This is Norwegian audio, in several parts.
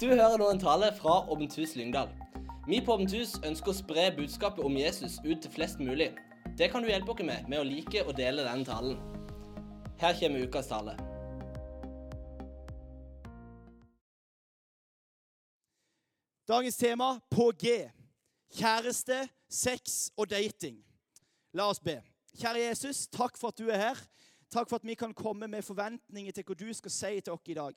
Du hører nå en tale fra Åpent Hus Lyngdal. Vi på Åpent Hus ønsker å spre budskapet om Jesus ut til flest mulig. Det kan du hjelpe oss med med å like og dele denne talen. Her kommer ukas tale. Dagens tema på G. Kjæreste, sex og dating. La oss be. Kjære Jesus, takk for at du er her. Takk for at vi kan komme med forventninger til hva du skal si til oss i dag.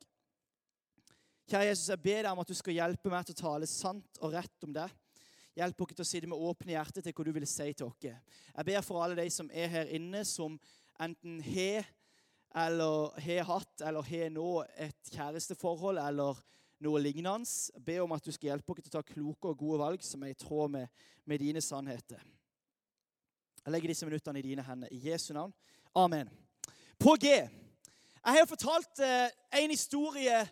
Kjære Jesus, jeg ber deg om at du skal hjelpe meg til å tale sant og rett om deg. Hjelp oss til å sitte med åpne hjerter til hva du vil si til oss. Jeg ber for alle de som er her inne, som enten har eller har hatt eller har nå et kjæresteforhold eller noe lignende. Jeg ber om at du skal hjelpe oss til å ta kloke og gode valg som er i tråd med, med dine sannheter. Jeg legger disse minuttene i dine hender. I Jesu navn. Amen. På G. Jeg har fortalt eh, en historie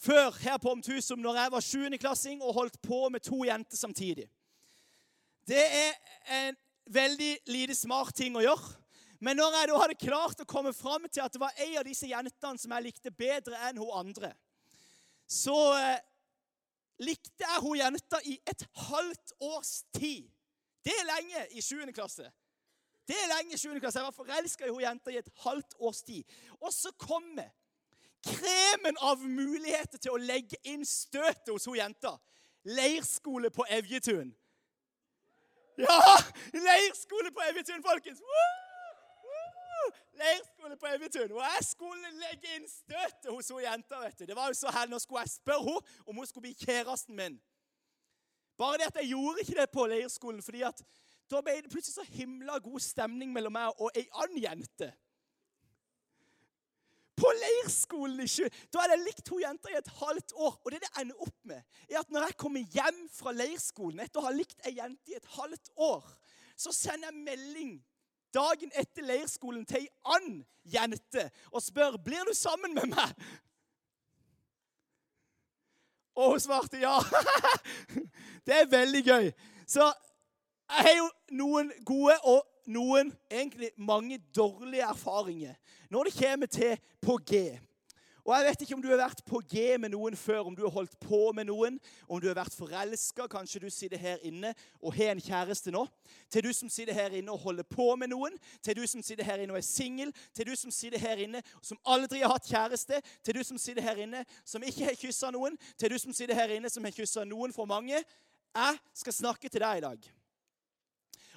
før her på Omtusum, når jeg var 7.-klassing og holdt på med to jenter samtidig. Det er en veldig lite smart ting å gjøre. Men når jeg da hadde klart å komme fram til at det var ei av disse jentene som jeg likte bedre enn hun andre, så eh, likte jeg hun jenta i et halvt års tid. Det er lenge i 7. klasse. Det er lenge i 7. klasse. Jeg var forelska i hun jenta i et halvt års tid. Og så kommer kremen av muligheter til å legge inn støtet hos hun jenta. Leirskole på Evjetun. Ja! Leirskole på Evjetun, folkens! Woo! Woo! Leirskole på Evjetun. Og jeg skulle legge inn støtet hos hun jenta. vet du. Det var jo så her, Nå skulle jeg spørre henne om hun skulle bli kjæresten min. Bare det at jeg gjorde ikke det på leirskolen, fordi at da ble det plutselig så himla god stemning mellom meg og ei annen jente. På leirskolen ikke. Da hadde jeg likt to jenter i et halvt år. Og det det ender opp med, er at når jeg kommer hjem fra leirskolen etter å ha likt ei jente i et halvt år, så sender jeg melding dagen etter leirskolen til ei annen jente og spør blir du sammen med meg. Og hun svarte ja. Det er veldig gøy. Så jeg har jo noen gode og noen egentlig mange dårlige erfaringer når det kommer til på G. Og Jeg vet ikke om du har vært på G med noen før, om du har holdt på med noen, om du har vært forelska. Kanskje du sitter her inne og har en kjæreste nå. Til du som sitter her inne og holder på med noen. Til du som sitter her inne og er singel. Til du som sitter her inne som aldri har hatt kjæreste. Til du som sitter her inne som ikke har kyssa noen. Til du som sitter her inne som har kyssa noen for mange. Jeg skal snakke til deg i dag.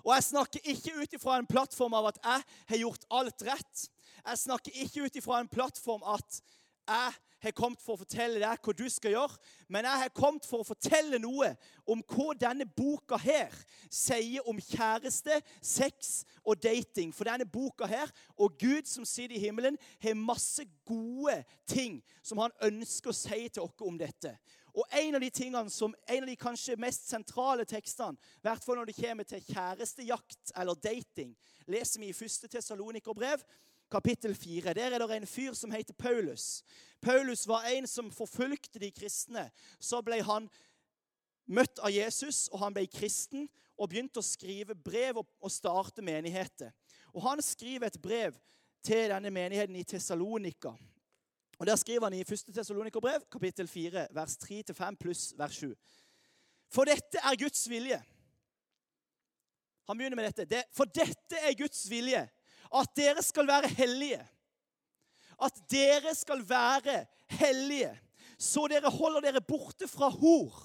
Og jeg snakker ikke ut ifra en plattform av at jeg har gjort alt rett. Jeg snakker ikke ut ifra en plattform at jeg har kommet for å fortelle deg hva du skal gjøre, men jeg har kommet for å fortelle noe om hva denne boka her sier om kjæreste, sex og dating. For denne boka her, og Gud som sitter i himmelen, har masse gode ting som han ønsker å si til oss om dette. Og en av de tingene som, en av de kanskje mest sentrale tekstene, i hvert fall når det kommer til kjærestejakt eller dating, leser vi i 1. Tessalonikerbrev kapittel 4. Der er det en fyr som heter Paulus. Paulus var en som forfulgte de kristne. Så ble han møtt av Jesus, og han ble kristen og begynte å skrive brev og starte menigheter. Og Han skriver et brev til denne menigheten i Tessalonika. Og Der skriver han i 1. Tessalonikerbrev, kapittel 4, vers 3-5 pluss vers 7. For dette er Guds vilje. Han begynner med dette. For dette er Guds vilje at dere skal være hellige. At dere skal være hellige, så dere holder dere borte fra hor.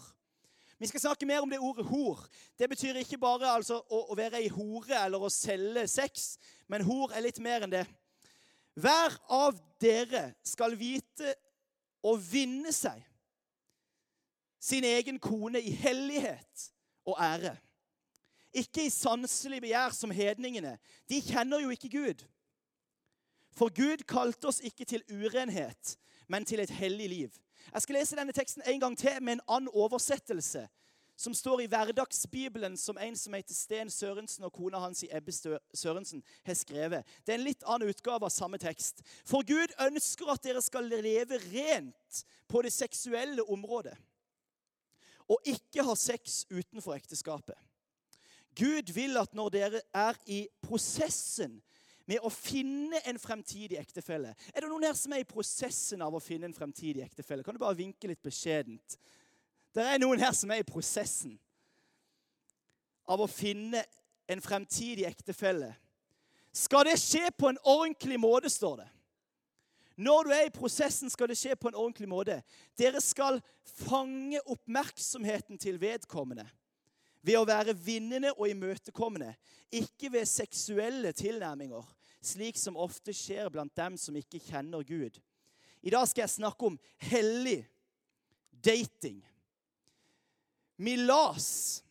Vi skal snakke mer om det ordet hor. Det betyr ikke bare altså, å, å, være ei hore eller å selge sex, men hor er litt mer enn det. Hver av dere skal vite å vinne seg sin egen kone i hellighet og ære. Ikke i sanselig begjær som hedningene. De kjenner jo ikke Gud. For Gud kalte oss ikke til urenhet, men til et hellig liv. Jeg skal lese denne teksten en gang til med en annen oversettelse, som står i Hverdagsbibelen, som en som heter Sten Sørensen og kona hans i Ebbe Sørensen har skrevet. Det er en litt annen utgave av samme tekst. For Gud ønsker at dere skal leve rent på det seksuelle området, og ikke ha sex utenfor ekteskapet. Gud vil at når dere er i prosessen med å finne en fremtidig ektefelle. Er det noen her som er i prosessen av å finne en fremtidig ektefelle? Kan du bare vinke litt beskjedent? Det er noen her som er i prosessen av å finne en fremtidig ektefelle. Skal det skje på en ordentlig måte, står det. Når du er i prosessen, skal det skje på en ordentlig måte. Dere skal fange oppmerksomheten til vedkommende ved å være vinnende og imøtekommende, ikke ved seksuelle tilnærminger, slik som ofte skjer blant dem som ikke kjenner Gud. I dag skal jeg snakke om hellig dating. Vi las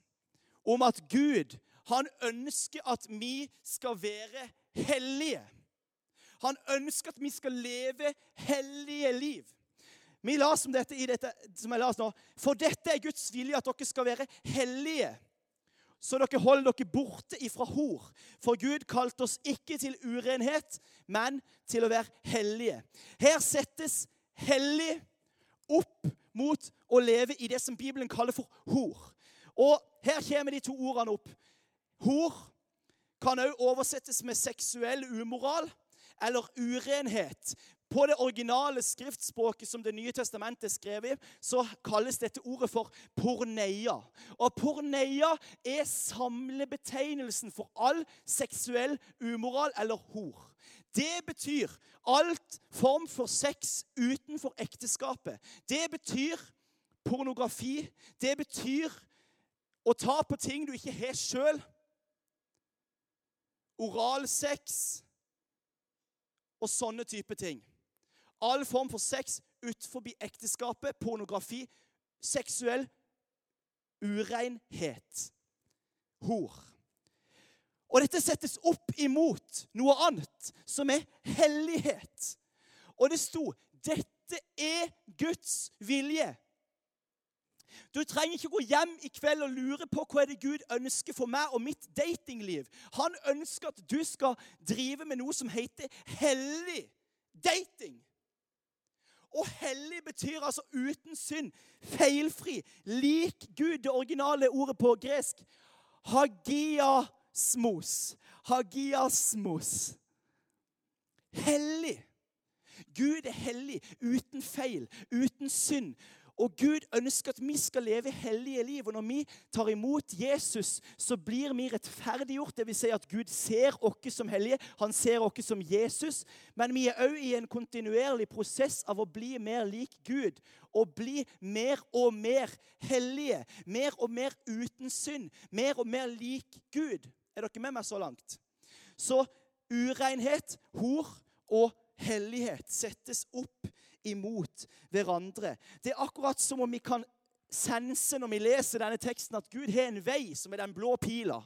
om at Gud han ønsker at vi skal være hellige. Han ønsker at vi skal leve hellige liv. Vi las om dette i dette som jeg las nå. For dette er Guds vilje, at dere skal være hellige. Så dere holder dere borte ifra hor. For Gud kalte oss ikke til urenhet, men til å være hellige. Her settes hellig opp mot å leve i det som Bibelen kaller for hor. Og her kommer de to ordene opp. Hor kan også oversettes med seksuell umoral eller urenhet. På det originale skriftspråket som Det nye testamentet er skrevet i, så kalles dette ordet for porneia. Og porneia er samlebetegnelsen for all seksuell umoral eller hor. Det betyr alt form for sex utenfor ekteskapet. Det betyr pornografi. Det betyr å ta på ting du ikke har sjøl. Oralsex og sånne type ting. All form for sex utenfor ekteskapet, pornografi, seksuell urenhet. Hor. Og dette settes opp imot noe annet, som er hellighet. Og det sto 'Dette er Guds vilje'. Du trenger ikke gå hjem i kveld og lure på hva er det Gud ønsker for meg og mitt datingliv. Han ønsker at du skal drive med noe som heter hellig dating. Og hellig betyr altså uten synd, feilfri, lik Gud. Det originale ordet på gresk. Hagiasmos. Hagiasmos. Hellig. Gud er hellig, uten feil, uten synd. Og Gud ønsker at vi skal leve hellige liv. Og når vi tar imot Jesus, så blir vi rettferdiggjort. Det vil si at Gud ser oss som hellige. Han ser oss som Jesus. Men vi er òg i en kontinuerlig prosess av å bli mer lik Gud. Og bli mer og mer hellige. Mer og mer uten synd. Mer og mer lik Gud. Er dere med meg så langt? Så urenhet, hor og hellighet settes opp imot hverandre. Det er akkurat som om vi kan sense når vi leser denne teksten, at Gud har en vei som er den blå pila.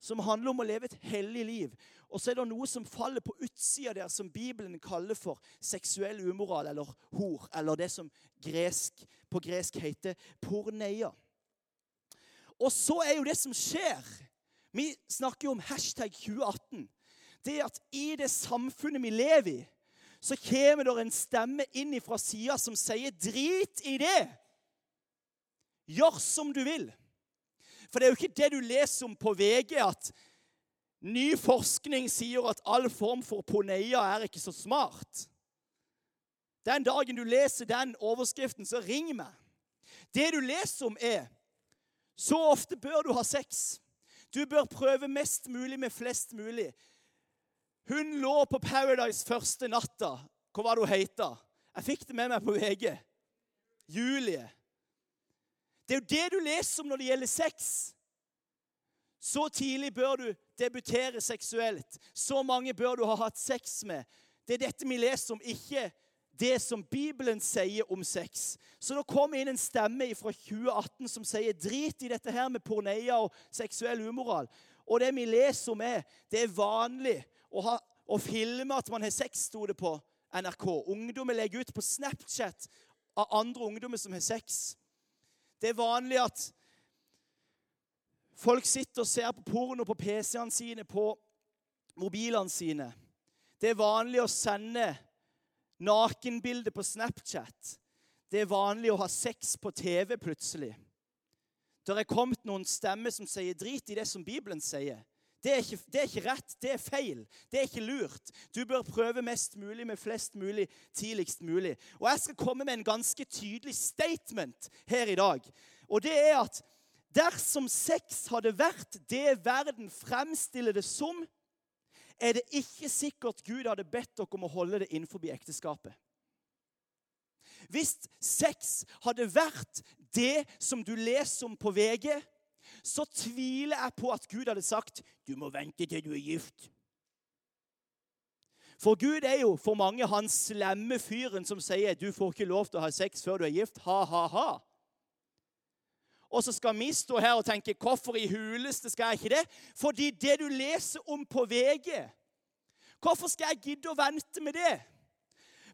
Som handler om å leve et hellig liv. Og så er det noe som faller på utsida der, som Bibelen kaller for seksuell umoral eller hor. Eller det som gresk, på gresk heter porneia. Og så er jo det som skjer Vi snakker jo om hashtag 2018. Det at i det samfunnet vi lever i, så kommer det en stemme inn fra sida som sier 'drit i det'. Gjør som du vil. For det er jo ikke det du leser om på VG, at ny forskning sier at all form for poneia er ikke så smart. Den dagen du leser den overskriften, så ring meg. Det du leser om, er så ofte bør du ha sex. Du bør prøve mest mulig med flest mulig. Hun lå på Paradise første natta. Hva var det hun heita? Jeg fikk det med meg på VG. Julie. Det er jo det du leser om når det gjelder sex. Så tidlig bør du debutere seksuelt. Så mange bør du ha hatt sex med. Det er dette vi leser om, ikke det som Bibelen sier om sex. Så nå kommer inn en stemme fra 2018 som sier drit i dette her med porneia og seksuell umoral. Og det vi leser om, er det er vanlig å, ha, og filme at man har sex, sto det på NRK. Ungdommer legger ut på Snapchat av andre ungdommer som har sex. Det er vanlig at folk sitter og ser på porno på PC-ene sine, på mobilene sine. Det er vanlig å sende nakenbilder på Snapchat. Det er vanlig å ha sex på TV plutselig. Det er kommet noen stemmer som sier drit i det som Bibelen sier. Det er, ikke, det er, ikke, rett, det er feil, det er ikke lurt. Du bør prøve mest mulig med flest mulig tidligst mulig. Og jeg skal komme med en ganske tydelig statement her i dag. Og det er at dersom sex hadde vært det verden fremstiller det som, er det ikke sikkert Gud hadde bedt dere om å holde det innenfor ekteskapet. Hvis sex hadde vært det som du leser om på VG, så tviler jeg på at Gud hadde sagt du må vente til du er gift. For Gud er jo for mange han slemme fyren som sier du får ikke lov til å ha sex før du er gift. Ha, ha, ha. Og så skal vi stå her og tenke hvorfor i huleste skal jeg ikke det? Fordi det du leser om på VG Hvorfor skal jeg gidde å vente med det?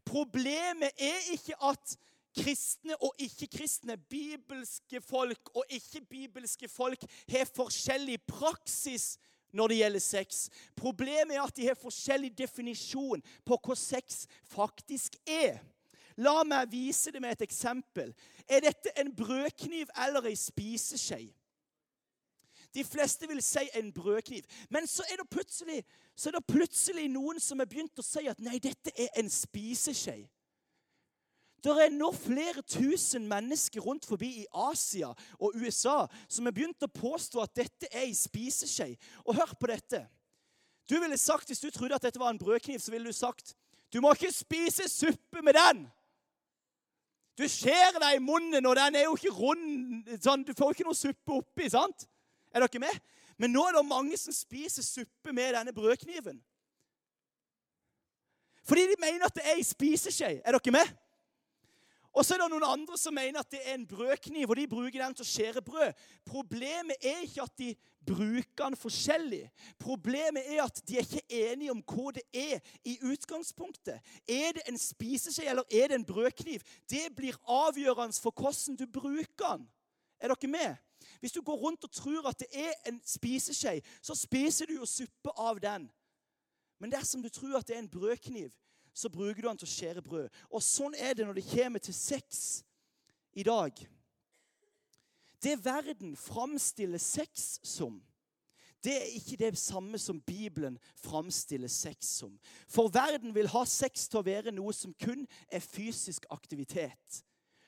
Problemet er ikke at kristne og ikke-kristne, bibelske folk og ikke-bibelske folk har forskjellig praksis når det gjelder sex. Problemet er at de har forskjellig definisjon på hva sex faktisk er. La meg vise det med et eksempel. Er dette en brødkniv eller ei spiseskje? De fleste vil si en brødkniv. Men så er, så er det plutselig noen som har begynt å si at nei, dette er en spiseskje. Det er nå flere tusen mennesker rundt forbi i Asia og USA som har begynt å påstå at dette er ei spiseskje. Og hør på dette. Du ville sagt, Hvis du trodde at dette var en brødkniv, så ville du sagt du må ikke spise suppe med den. Du skjærer deg i munnen, og den er jo ikke rund. Sånn, du får ikke noe suppe oppi. sant? Er dere med? Men nå er det mange som spiser suppe med denne brødkniven. Fordi de mener at det er ei spiseskje. Er dere med? Og så er det noen andre som mener at det er en brødkniv, og de bruker den til å skjære brød. Problemet er ikke at de bruker den forskjellig. Problemet er at de er ikke enige om hva det er i utgangspunktet. Er det en spiseskje eller er det en brødkniv? Det blir avgjørende for hvordan du bruker den. Er dere med? Hvis du går rundt og tror at det er en spiseskje, så spiser du jo suppe av den. Men dersom du tror at det er en brødkniv, så bruker du den til å skjære brød. Og sånn er det når det kommer til sex i dag. Det verden framstiller sex som, det er ikke det samme som Bibelen framstiller sex som. For verden vil ha sex til å være noe som kun er fysisk aktivitet.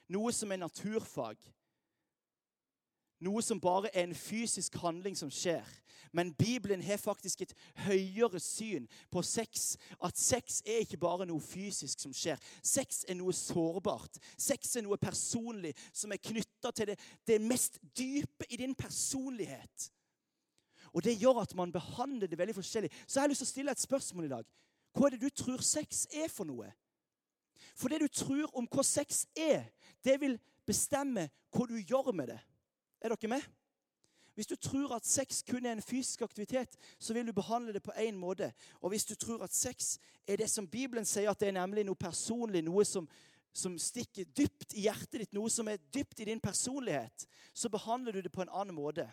Noe som er naturfag. Noe som bare er en fysisk handling som skjer. Men Bibelen har faktisk et høyere syn på sex. At sex er ikke bare noe fysisk som skjer. Sex er noe sårbart. Sex er noe personlig som er knytta til det, det mest dype i din personlighet. Og Det gjør at man behandler det veldig forskjellig. Så jeg har lyst til å stille et spørsmål i dag. Hva er det du tror sex er for noe? For det du tror om hva sex er, det vil bestemme hva du gjør med det. Er dere med? Hvis du tror at sex kun er en fysisk aktivitet, så vil du behandle det på én måte. Og hvis du tror at sex er det som Bibelen sier at det er nemlig noe personlig, noe som, som stikker dypt i hjertet ditt, noe som er dypt i din personlighet, så behandler du det på en annen måte.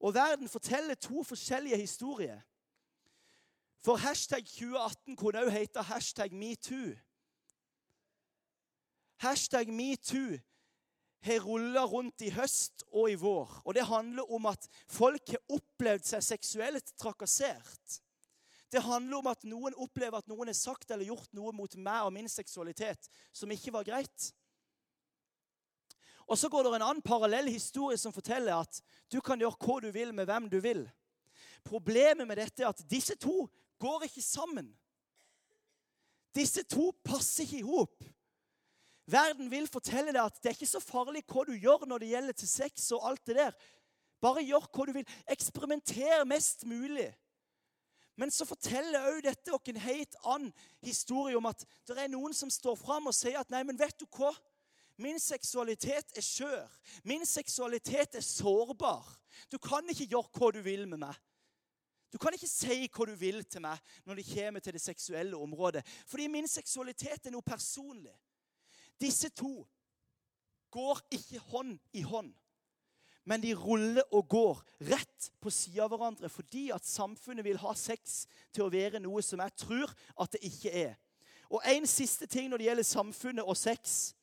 Og verden forteller to forskjellige historier. For hashtag 2018 kunne også hete hashtag metoo. Hashtag metoo har rulla rundt i høst og i vår. Og Det handler om at folk har opplevd seg seksuelt trakassert. Det handler om at noen opplever at noen har sagt eller gjort noe mot meg og min seksualitet som ikke var greit. Og Så går det en annen parallell historie som forteller at du kan gjøre hva du vil med hvem du vil. Problemet med dette er at disse to går ikke sammen. Disse to passer ikke i hop. Verden vil fortelle deg at det er ikke så farlig hva du gjør når det gjelder til sex og alt det der. Bare gjør hva du vil. Eksperimenter mest mulig. Men så forteller òg dette oss en helt annen historie om at det er noen som står fram og sier at nei, men vet du hva? Min seksualitet er skjør. Min seksualitet er sårbar. Du kan ikke gjøre hva du vil med meg. Du kan ikke si hva du vil til meg når det kommer til det seksuelle området. Fordi min seksualitet er noe personlig. Disse to går ikke hånd i hånd, men de ruller og går rett på sida av hverandre fordi at samfunnet vil ha sex til å være noe som jeg tror at det ikke er. Og en siste ting når det gjelder samfunnet og sex.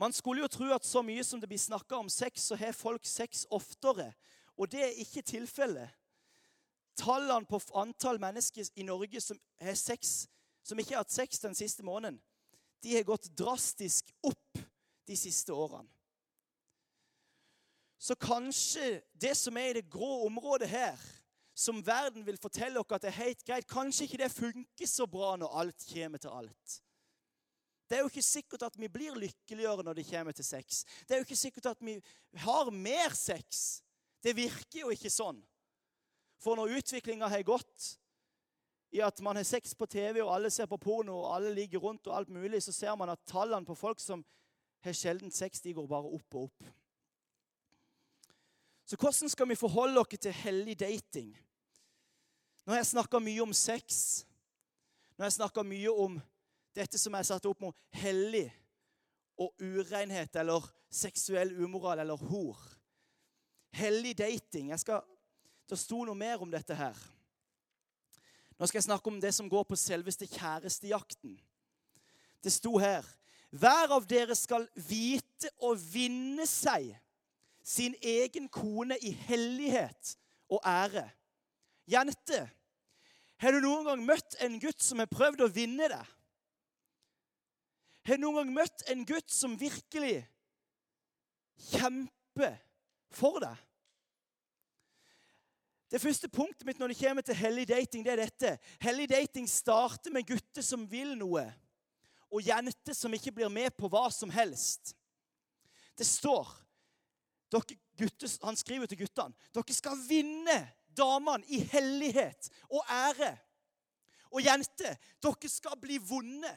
Man skulle jo tro at så mye som det blir snakka om sex, så har folk sex oftere Og det er ikke tilfellet. Tallene på antall mennesker i Norge som, har sex, som ikke har hatt sex den siste måneden, de har gått drastisk opp de siste årene. Så kanskje det som er i det grå området her, som verden vil fortelle dere at det er helt greit, kanskje ikke det funker så bra når alt kommer til alt. Det er jo ikke sikkert at vi blir lykkeligere når det kommer til sex. Det er jo ikke sikkert at vi har mer sex. Det virker jo ikke sånn. For når utviklinga har gått i at man har sex på TV, og alle ser på porno, og alle ligger rundt, og alt mulig, så ser man at tallene på folk som har sjelden sex, de går bare opp og opp. Så hvordan skal vi forholde oss til hellig dating? Nå har jeg snakka mye om sex. Nå har jeg snakka mye om dette som er satt opp mot hellig og urenhet eller seksuell umoral eller hor. Hellig dating. Jeg Skal, det sto noe mer om dette her. Nå skal jeg snakke om det som går på selveste kjærestejakten. Det sto her Hver av dere skal vite å vinne seg sin egen kone i hellighet og ære. Jente, har du noen gang møtt en gutt som har prøvd å vinne deg? Har du noen gang møtt en gutt som virkelig kjemper for deg? Det første punktet mitt når det kommer til hellig dating, det er dette. Hellig dating starter med gutter som vil noe, og jenter som ikke blir med på hva som helst. Det står gutter, Han skriver til guttene dere skal vinne damene i hellighet og ære. Og jenter, dere skal bli vonde.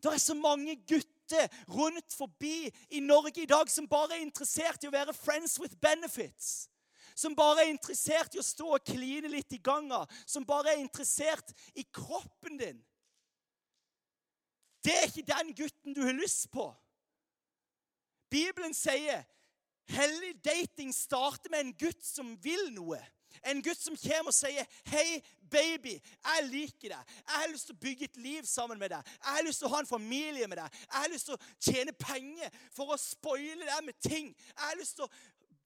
Det er så mange gutter rundt forbi i Norge i dag som bare er interessert i å være friends with benefits som bare er interessert i å stå og kline litt i ganga, som bare er interessert i kroppen din. Det er ikke den gutten du har lyst på. Bibelen sier hellig dating starter med en gutt som vil noe. En gutt som kommer og sier, 'Hei, baby, jeg liker deg. Jeg har lyst til å bygge et liv sammen med deg. Jeg har lyst til å ha en familie med deg. Jeg har lyst til å tjene penger for å spoile deg med ting. Jeg har lyst til å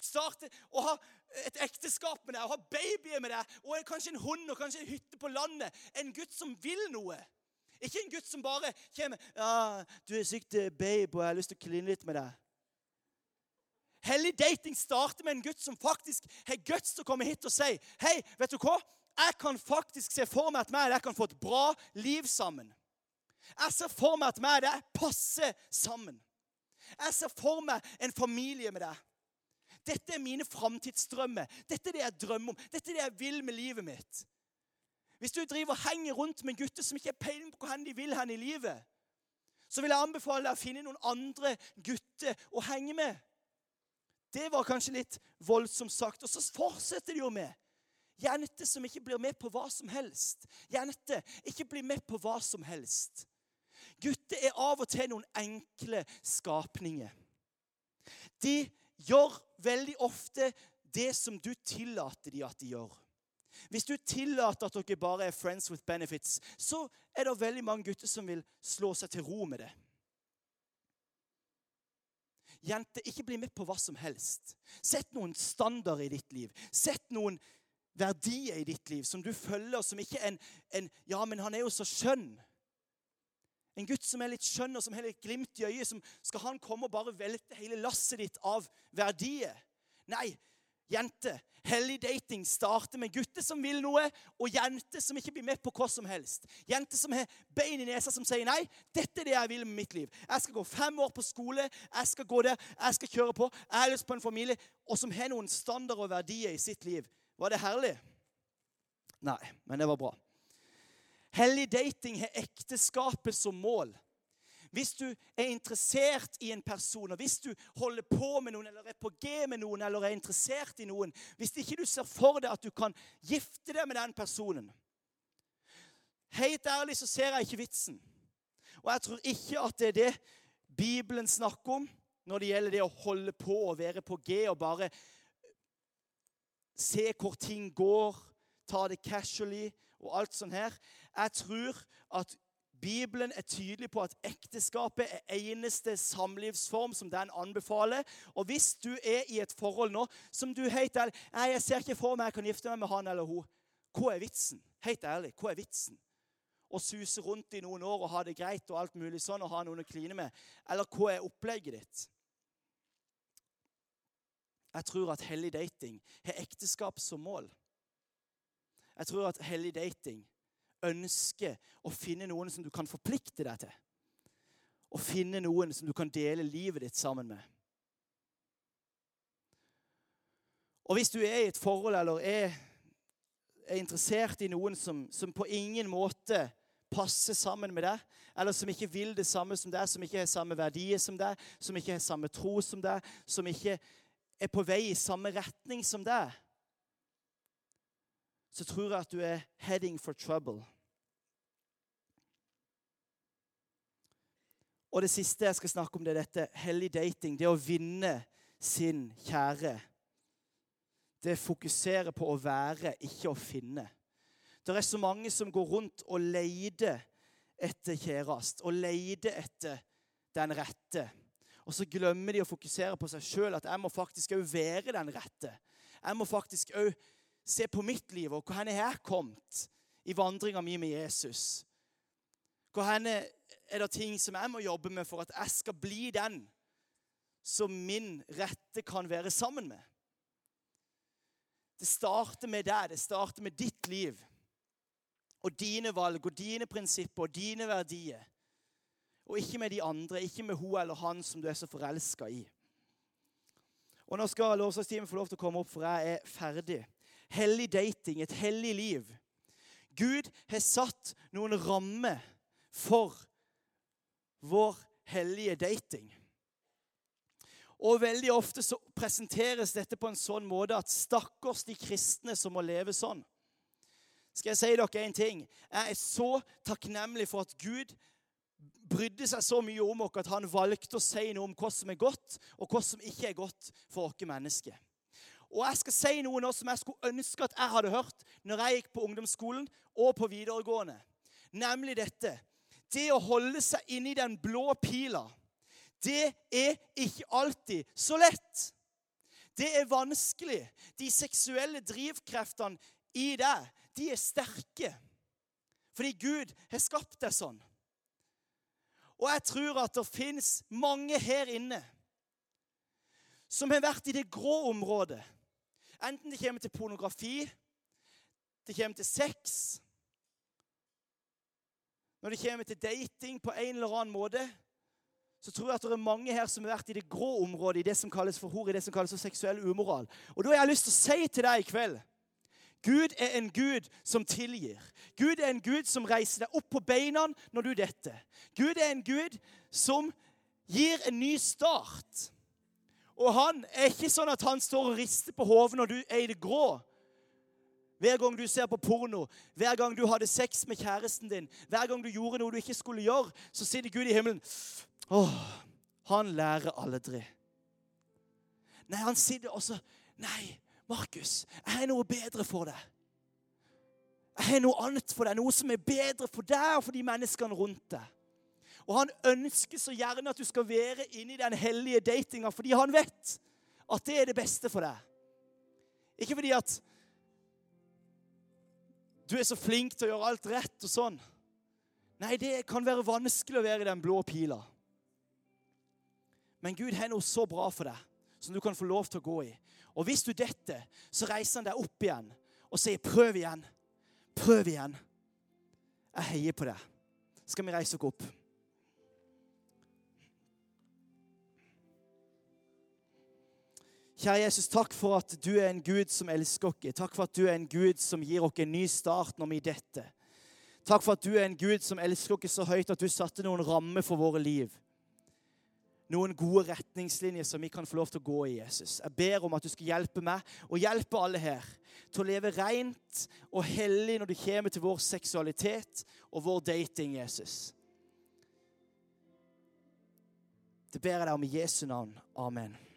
starte å ha et ekteskap med deg, og ha babyer med deg, og kanskje en hund og kanskje en hytte på landet. En gutt som vil noe. Ikke en gutt som bare kommer ja, 'Du er sykt babe, og jeg har lyst til å kline litt med deg.' Hellig dating starter med en gutt som faktisk har guts til å komme hit og si 'Hei, vet du hva? Jeg kan faktisk se for meg at meg og deg kan få et bra liv sammen.' Jeg ser for meg at meg og deg passer sammen. Jeg ser for meg en familie med deg. Dette er mine framtidsdrømmer. Dette er det jeg drømmer om. Dette er det jeg vil med livet mitt. Hvis du driver og henger rundt med gutter som ikke har peiling på hvor de vil hen i livet, så vil jeg anbefale deg å finne noen andre gutter å henge med. Det var kanskje litt voldsomt sagt. Og så fortsetter de jo med jenter som ikke blir med på hva som helst. Jenter ikke bli med på hva som helst. Gutter er av og til noen enkle skapninger. De gjør veldig ofte det som du tillater de at de gjør. Hvis du tillater at dere bare er friends with benefits, så er det veldig mange gutter som vil slå seg til ro med det. Jente, ikke bli med på hva som helst. Sett noen standarder i ditt liv. Sett noen verdier i ditt liv som du følger, som ikke er en, en Ja, men han er jo så skjønn. En gutt som er litt skjønn og som har litt glimt i øyet. som Skal han komme og bare velte hele lasset ditt av verdier? Nei, jente. Hellig dating starter med gutter som vil noe, og jenter som ikke blir med på hva som helst. Jenter som har bein i nesa, som sier nei, dette er det jeg vil med mitt liv. Jeg skal gå fem år på skole, jeg skal gå der, jeg skal kjøre på. Jeg har lyst på en familie. Og som har noen standard og verdier i sitt liv. Var det herlig? Nei, men det var bra. Hellig dating har ekteskapet som mål. Hvis du er interessert i en person, og hvis du holder på med noen, eller er på G med noen, eller er interessert i noen Hvis ikke du ser for deg at du kan gifte deg med den personen Helt ærlig så ser jeg ikke vitsen. Og jeg tror ikke at det er det Bibelen snakker om når det gjelder det å holde på og være på G og bare se hvor ting går, ta det casually og alt sånt her. Jeg tror at Bibelen er tydelig på at ekteskapet er eneste samlivsform som den anbefaler. Og hvis du er i et forhold nå som du helt ærlig Nei, jeg ser ikke for meg jeg kan gifte meg med han eller hun. Hva er vitsen? Helt ærlig, hva er vitsen? Å suse rundt i noen år og ha det greit og alt mulig sånn og ha noen å kline med? Eller hva er opplegget ditt? Jeg tror at hellig dating har ekteskap som mål. Jeg tror at hellig dating ønsker å finne noen som du kan forplikte deg til. Og finne noen som du kan dele livet ditt sammen med. Og hvis du er i et forhold eller er, er interessert i noen som, som, på ingen måte passer sammen med deg, eller som ikke vil det samme som deg, som ikke har samme verdier som deg, som ikke har samme tro som deg, som ikke er på vei i samme retning som deg, så tror jeg at du er heading for trouble. Og det siste jeg skal snakke om, det er dette hellig dating. Det å vinne sin kjære. Det fokuserer på å være, ikke å finne. Det er så mange som går rundt og leter etter kjærest, og leter etter den rette. Og så glemmer de å fokusere på seg sjøl, at jeg må faktisk òg være den rette. Jeg må faktisk òg se på mitt liv og hvor hen jeg er kommet i vandringa mi med Jesus. Hvor er det ting som jeg må jobbe med for at jeg skal bli den som min rette kan være sammen med. Det starter med deg. Det starter med ditt liv. Og dine valg og dine prinsipper og dine verdier. Og ikke med de andre, ikke med hun eller han som du er så forelska i. Og Nå skal lovsagstimen få lov til å komme opp, for jeg er ferdig. Hellig dating, et hellig liv. Gud har satt noen rammer for vår hellige dating. Og veldig ofte så presenteres dette på en sånn måte at stakkars de kristne som må leve sånn. Skal jeg si dere en ting? Jeg er så takknemlig for at Gud brydde seg så mye om oss at han valgte å si noe om hva som er godt, og hva som ikke er godt for oss mennesker. Og jeg skal si noe nå som jeg skulle ønske at jeg hadde hørt når jeg gikk på ungdomsskolen og på videregående. Nemlig dette det å holde seg inni den blå pila, det er ikke alltid så lett. Det er vanskelig. De seksuelle drivkreftene i deg, de er sterke. Fordi Gud har skapt deg sånn. Og jeg tror at det fins mange her inne som har vært i det grå området. Enten det kommer til pornografi, det kommer til sex når det kommer til dating på en eller annen måte, så tror jeg at det er mange her som har vært i det grå området, i det som kalles for hor, i det som kalles for seksuell umoral. Og da har jeg lyst til å si til deg i kveld Gud er en Gud som tilgir. Gud er en Gud som reiser deg opp på beina når du detter. Gud er en Gud som gir en ny start. Og han er ikke sånn at han står og rister på hodet når du er i det grå. Hver gang du ser på porno, hver gang du hadde sex med kjæresten din, hver gang du gjorde noe du ikke skulle gjøre, så sitter Gud i himmelen. Åh, han lærer aldri. Nei, han sitter også Nei, Markus, jeg har noe bedre for deg. Jeg har noe annet for deg, noe som er bedre for deg og for de menneskene rundt deg. Og han ønsker så gjerne at du skal være inne i den hellige datinga fordi han vet at det er det beste for deg. Ikke fordi at du er så flink til å gjøre alt rett og sånn. Nei, det kan være vanskelig å være i den blå pila. Men Gud har noe så bra for deg som du kan få lov til å gå i. Og hvis du detter, så reiser han deg opp igjen og sier, 'Prøv igjen. Prøv igjen.' Jeg heier på deg. Skal vi reise oss opp? Kjære Jesus, takk for at du er en Gud som elsker oss. Takk for at du er en Gud som gir oss en ny start når vi detter. Takk for at du er en Gud som elsker oss så høyt at du satte noen rammer for våre liv. Noen gode retningslinjer som vi kan få lov til å gå i, Jesus. Jeg ber om at du skal hjelpe meg og hjelpe alle her til å leve rent og hellig når det kommer til vår seksualitet og vår dating, Jesus. Det ber jeg deg om i Jesu navn. Amen.